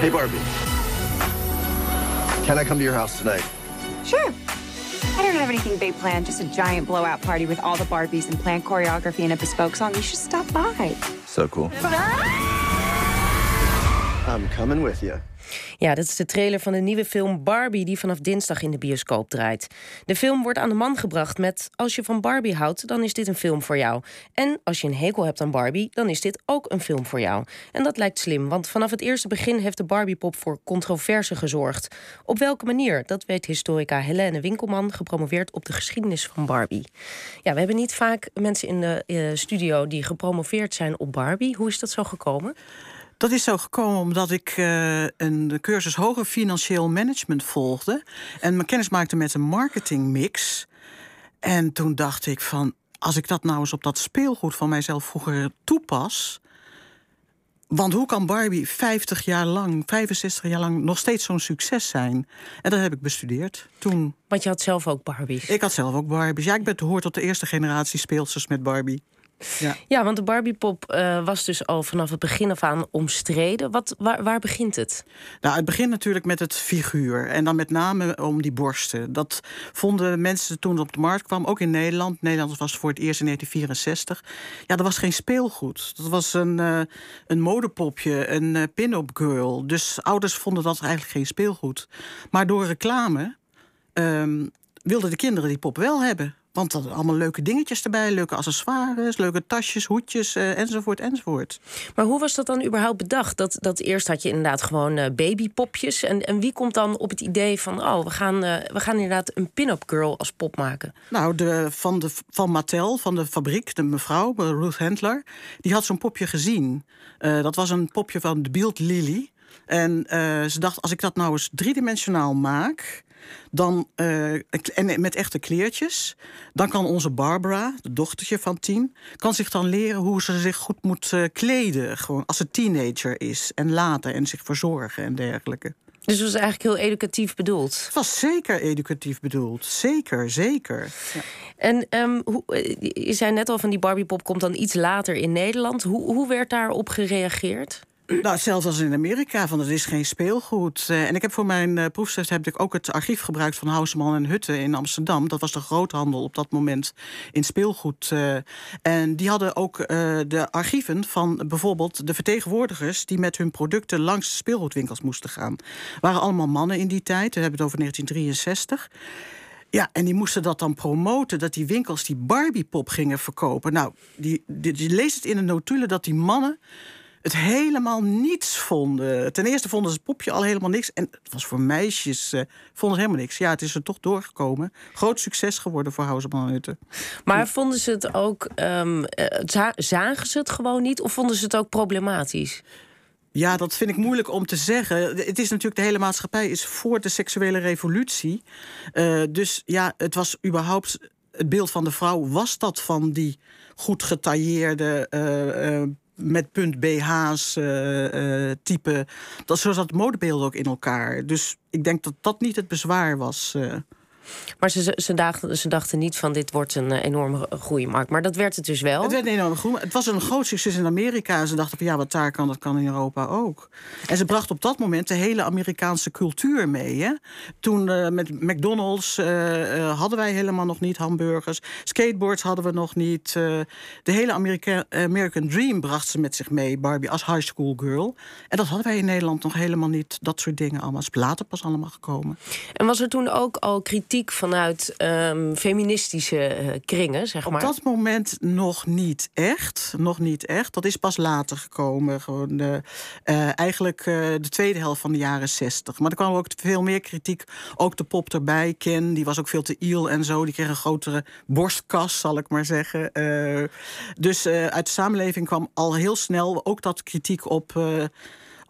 Hey, Barbie. Can I come to your house tonight? Sure. I don't have anything big planned, just a giant blowout party with all the Barbies and planned choreography and a bespoke song. You should stop by. So cool. I'm coming with you. Ja, dat is de trailer van de nieuwe film Barbie, die vanaf dinsdag in de bioscoop draait. De film wordt aan de man gebracht met: Als je van Barbie houdt, dan is dit een film voor jou. En als je een hekel hebt aan Barbie, dan is dit ook een film voor jou. En dat lijkt slim, want vanaf het eerste begin heeft de Barbie-pop voor controverse gezorgd. Op welke manier? Dat weet historica Helene Winkelman, gepromoveerd op de geschiedenis van Barbie. Ja, we hebben niet vaak mensen in de uh, studio die gepromoveerd zijn op Barbie. Hoe is dat zo gekomen? Dat is zo gekomen omdat ik uh, een cursus hoger financieel management volgde. En mijn kennis maakte met een marketingmix. En toen dacht ik van, als ik dat nou eens op dat speelgoed van mijzelf vroeger toepas. Want hoe kan Barbie 50 jaar lang, 65 jaar lang nog steeds zo'n succes zijn? En dat heb ik bestudeerd toen. Want je had zelf ook Barbies? Ik had zelf ook Barbies. Ja, ik ben hoort tot de eerste generatie speelsters met Barbie. Ja. ja, want de Barbiepop uh, was dus al vanaf het begin af aan omstreden. Wat, waar, waar begint het? Nou, het begint natuurlijk met het figuur. En dan met name om die borsten. Dat vonden mensen toen het op de markt kwam, ook in Nederland. Nederland was voor het eerst in 1964. Ja, dat was geen speelgoed. Dat was een, uh, een modepopje, een uh, pin-up girl. Dus ouders vonden dat eigenlijk geen speelgoed. Maar door reclame um, wilden de kinderen die pop wel hebben. Want er allemaal leuke dingetjes erbij, leuke accessoires, leuke tasjes, hoedjes uh, enzovoort enzovoort. Maar hoe was dat dan überhaupt bedacht? Dat, dat eerst had je inderdaad gewoon uh, babypopjes. En, en wie komt dan op het idee van, oh, we gaan, uh, we gaan inderdaad een pin-up girl als pop maken? Nou, de, van, de, van Mattel, van de fabriek, de mevrouw, Ruth Handler, die had zo'n popje gezien. dat was een popje van de Beeld Lily. En ze dacht, als ik dat nou eens driedimensionaal maak dan, uh, en met echte kleertjes. Dan kan onze Barbara, de dochtertje van tien, kan zich dan leren hoe ze zich goed moet uh, kleden. Gewoon als ze teenager is en later en zich verzorgen en dergelijke. Dus het was eigenlijk heel educatief bedoeld. Het was zeker educatief bedoeld. Zeker, zeker. Ja. En um, hoe, eh, je zei net al van die Barbiepop komt dan iets later in Nederland. Hoe, hoe werd daarop gereageerd? Nou, zelfs als in Amerika, van het is geen speelgoed. Uh, en ik heb voor mijn uh, proefschrift heb ik ook het archief gebruikt van Houseman en Hutte in Amsterdam. Dat was de groothandel op dat moment in speelgoed. Uh, en die hadden ook de archieven van bijvoorbeeld de vertegenwoordigers die met hun producten langs speelgoedwinkels moesten gaan. waren allemaal mannen in die tijd. We hebben het over 1963. Ja, en die moesten dat dan promoten, dat die winkels die Barbiepop gingen verkopen. Nou, die, die, die leest het in de notulen dat die mannen het helemaal niets vonden. Ten eerste vonden ze het popje al helemaal niks. En het was voor meisjes, uh, vonden ze helemaal niks. Ja, het is er toch doorgekomen. Groot succes geworden voor Houseman Hutte. Maar vonden ze het ook, um, zagen ze het gewoon niet? Of vonden ze het ook problematisch? Ja, dat vind ik moeilijk om te zeggen. Het is natuurlijk, de hele maatschappij is voor de seksuele revolutie. Uh, dus ja, het was überhaupt het beeld van de vrouw was dat van die goed getailleerde, uh, uh, met punt BH's uh, uh, type. Dat, zo zat het modebeeld ook in elkaar. Dus ik denk dat dat niet het bezwaar was. Maar ze, ze, dachten, ze dachten niet van dit wordt een uh, enorme groeimarkt. Maar dat werd het dus wel. Het werd een enorme groei. Het was een groot succes in Amerika. Ze dachten van ja, wat daar kan, dat kan in Europa ook. En ze bracht op dat moment de hele Amerikaanse cultuur mee. Hè? Toen uh, met McDonald's uh, hadden wij helemaal nog niet hamburgers. Skateboards hadden we nog niet. de hele Amerika American Dream bracht ze met zich mee, Barbie, als high school girl. En dat hadden wij in Nederland nog helemaal niet. Dat soort dingen allemaal. is later pas allemaal gekomen. En was er toen ook al kritiek vanuit um, feministische uh, kringen, zeg maar? Op dat moment nog niet echt. Nog niet echt. Dat is pas later gekomen. Gewoon, uh, uh, eigenlijk de tweede helft van de jaren zestig. Maar er kwam ook veel meer kritiek. Ook de pop erbij. Ken, die was ook veel te iel en zo. Die kreeg een grotere borstkas, zal ik maar zeggen. dus uit de samenleving kwam al heel snel ook dat kritiek op,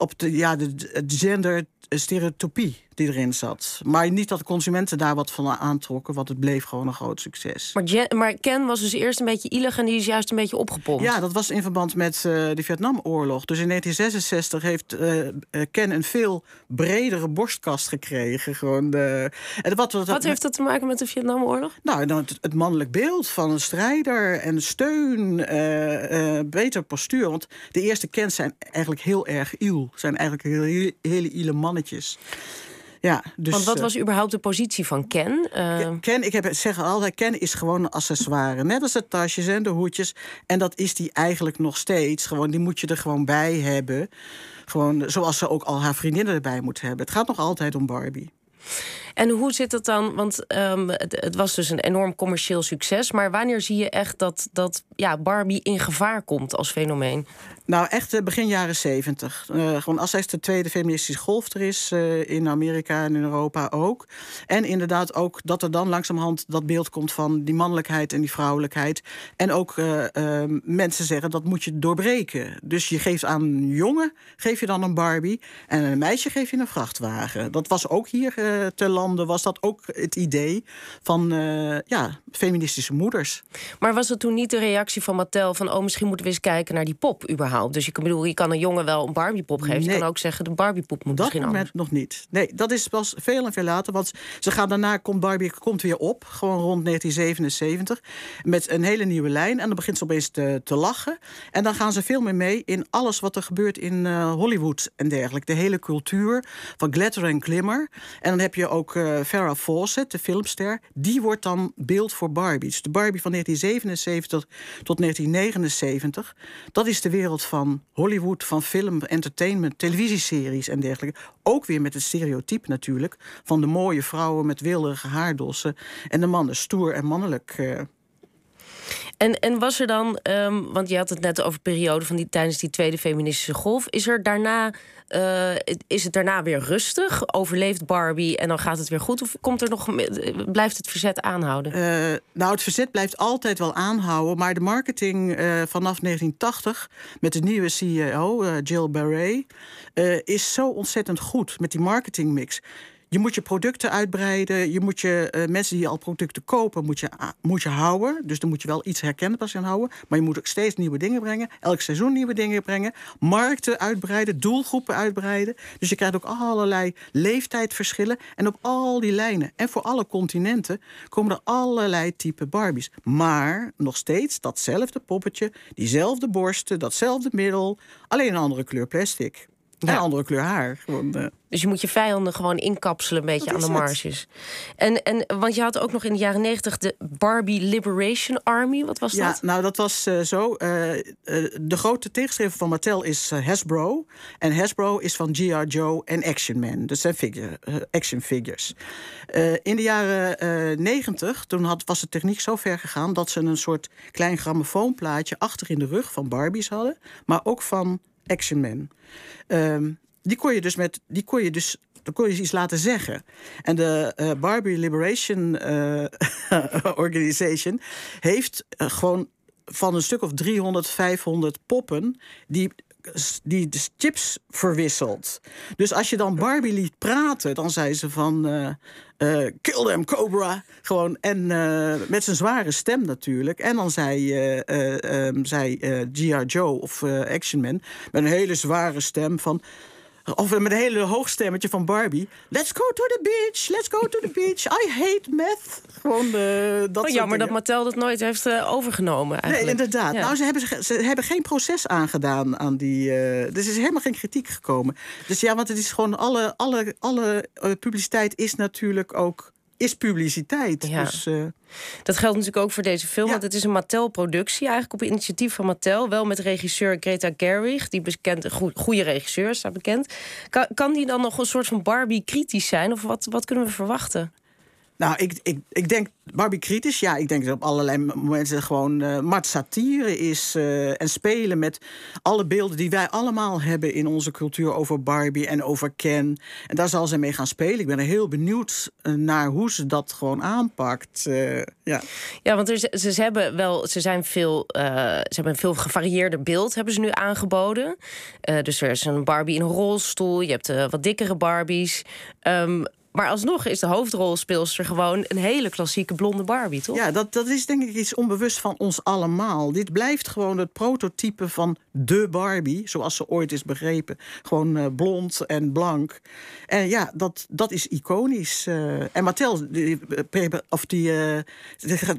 op de, ja, de, de gender stereotypie die erin zat. Maar niet dat de consumenten daar wat van aantrokken, want het bleef gewoon een groot succes. Maar, maar Ken was dus eerst een beetje ielig en die is juist een beetje opgepompt. Ja, dat was in verband met uh, de Vietnamoorlog. Dus in 1966 heeft uh, Ken een veel bredere borstkast gekregen. Gewoon de, en wat, wat, wat heeft dat te maken met de Vietnamoorlog? Nou, het, het mannelijk beeld van een strijder en steun, uh, beter postuur. Want de eerste Kens zijn eigenlijk heel erg iel. Zijn eigenlijk heel, hele iele mannetjes. Ja, dus, Want wat was überhaupt de positie van Ken? Uh... Ken, ik heb het zeggen altijd, Ken is gewoon een accessoire. Net als de tasjes en de hoedjes. En dat is die eigenlijk nog steeds. Gewoon, die moet je er gewoon bij hebben. Gewoon zoals ze ook al haar vriendinnen erbij moet hebben. Het gaat nog altijd om Barbie. En hoe zit het dan? Want um, het, was dus een enorm commercieel succes. Maar wanneer zie je echt dat, dat ja, Barbie in gevaar komt als fenomeen? Nou, echt eh, begin jaren zeventig. Uh, gewoon als de tweede feministische golf er is uh, in Amerika en in Europa ook. En inderdaad ook dat er dan langzamerhand dat beeld komt van die mannelijkheid en die vrouwelijkheid. En ook mensen zeggen dat moet je doorbreken. Dus je geeft aan een jongen, geef je dan een Barbie. En een meisje geef je een vrachtwagen. Dat was ook hier te landen, was dat ook het idee van ja, feministische moeders. Maar was het toen niet de reactie van Mattel van... oh, misschien moeten we eens kijken naar die pop überhaupt? Dus je, bedoel, je kan een jongen wel een Barbiepop geven. Je kan ook zeggen, de Barbiepop moet dat misschien moment anders. nog niet. Nee, dat is pas veel en veel later. Want ze gaan daarna, komt Barbie komt weer op. Gewoon rond 1977. Met een hele nieuwe lijn. En dan begint ze opeens te, te lachen. En dan gaan ze veel meer mee in alles wat er gebeurt in uh, Hollywood en dergelijke. De hele cultuur van glitter en glimmer. En dan heb je ook uh, Farrah Fawcett, de filmster. Die wordt dan beeld voor Barbies. De Barbie van 1977 tot 1979. Dat is de wereld van Hollywood, van film, entertainment, televisieseries en dergelijke. Ook weer met het stereotype natuurlijk van de mooie vrouwen met wilderige haardossen en de mannen stoer en mannelijk. Uh, en, en was er dan, um, want je had het net over periode van die tijdens die tweede feministische golf, is er daarna, uh, is het daarna weer rustig? Overleeft Barbie en dan gaat het weer goed? Of komt er nog, blijft het verzet aanhouden? Uh, nou, het verzet blijft altijd wel aanhouden, maar de marketing vanaf 1980 met de nieuwe CEO, Jill Barret, is zo ontzettend goed met die marketingmix. Je moet je producten uitbreiden. Je moet je uh, mensen die al producten kopen, moet je, moet je houden. Dus dan moet je wel iets herkenbaars aan houden. Maar je moet ook steeds nieuwe dingen brengen. Elk seizoen nieuwe dingen brengen. Markten uitbreiden, doelgroepen uitbreiden. Dus je krijgt ook allerlei leeftijdsverschillen. En op al die lijnen en voor alle continenten komen er allerlei type Barbies. Maar nog steeds datzelfde poppetje, diezelfde borsten, datzelfde middel. Alleen een andere kleur plastic. Ja. Een andere kleur haar. Gewoon, uh... Dus je moet je vijanden gewoon inkapselen een beetje aan de marges. En, en, want je had ook nog in de jaren negentig de Barbie Liberation Army. Wat was ja, dat? Ja, nou dat was uh, zo. Uh, de grote tegenstrever van Mattel is Hasbro. En Hasbro is van G.R. Joe en Action Man. Dat zijn figure, action figures. in de jaren negentig, toen had, was de techniek zo ver gegaan... dat ze een soort klein grammofoonplaatje achter in de rug van Barbies hadden. Maar ook van Action Man. Um, die kon je dus met. Die kon je dus dan kon je iets laten zeggen. En de uh, Barbie Liberation uh, Organization heeft uh, gewoon van een stuk of 300, 500 poppen die die de chips verwisselt. Dus als je dan Barbie liet praten, dan zei ze van... Uh, uh, kill them, Cobra. Gewoon, en uh, met zijn zware stem natuurlijk. En dan zei, um, zei G.R. Joe of Action Man... met een hele zware stem van... Of met een hele hoogstemmetje van Barbie. Let's go to the beach, let's go to the beach. I hate meth. Gewoon uh, dat oh, jammer dat Mattel dat nooit heeft uh, overgenomen eigenlijk. Nee, inderdaad. Ja. Nou, ze hebben, ze hebben geen proces aangedaan aan die... Uh, dus er is helemaal geen kritiek gekomen. Dus ja, want het is gewoon... Alle, alle, alle publiciteit is natuurlijk ook is publiciteit. Ja. Dus, uh... Dat geldt natuurlijk ook voor deze film, ja. want het is een Mattel-productie, eigenlijk op initiatief van Mattel. Wel met regisseur Greta Gerwig, die bekend, goede regisseur, staat bekend. Kan, kan die dan nog een soort van Barbie kritisch zijn? Of wat, wat kunnen we verwachten? Nou, ik, ik, ik denk Barbie kritisch, ja, ik denk dat op allerlei momenten gewoon uh, maar satire is uh, en spelen met alle beelden die wij allemaal hebben in onze cultuur over Barbie en over Ken. En daar zal ze mee gaan spelen. Ik ben er heel benieuwd uh, naar hoe ze dat gewoon aanpakt. ja. ja, want ze, ze, hebben wel, ze zijn veel, ze hebben een veel gevarieerder beeld hebben ze nu aangeboden. dus er is een Barbie in een rolstoel, je hebt wat dikkere Barbies. Um, Maar alsnog is de hoofdrolspeelster gewoon een hele klassieke blonde Barbie, toch? Ja, dat, dat is denk ik iets onbewust van ons allemaal. Dit blijft gewoon het prototype van de Barbie, zoals ze ooit is begrepen. Gewoon uh, blond en blank. En ja, dat, dat is iconisch. Uh, en Mattel, die, of die,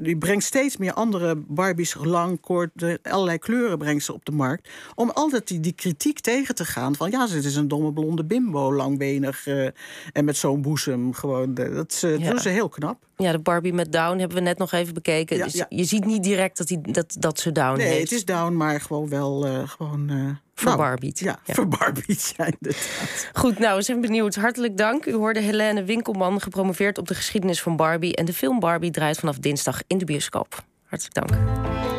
die brengt steeds meer andere Barbies, lang, kort, allerlei kleuren brengt ze op de markt. Om altijd die, die kritiek tegen te gaan van ja, ze is een domme blonde bimbo, langbenig en met zo'n Gewoon, dat, ja. doen ze heel knap. Ja, de Barbie met Down hebben we net nog even bekeken. Ja, dus ja. je ziet niet direct dat, die, dat, dat ze Down nee, heeft. het is Down, maar gewoon wel... Uh, gewoon, uh, Verbarbied. Nou, ja, ja. verbarbied zijn inderdaad. Goed, nou, we zijn benieuwd. Hartelijk dank. U hoorde Helene Winkelman, gepromoveerd op de geschiedenis van Barbie. En de film Barbie draait vanaf dinsdag in de bioscoop. Hartelijk dank.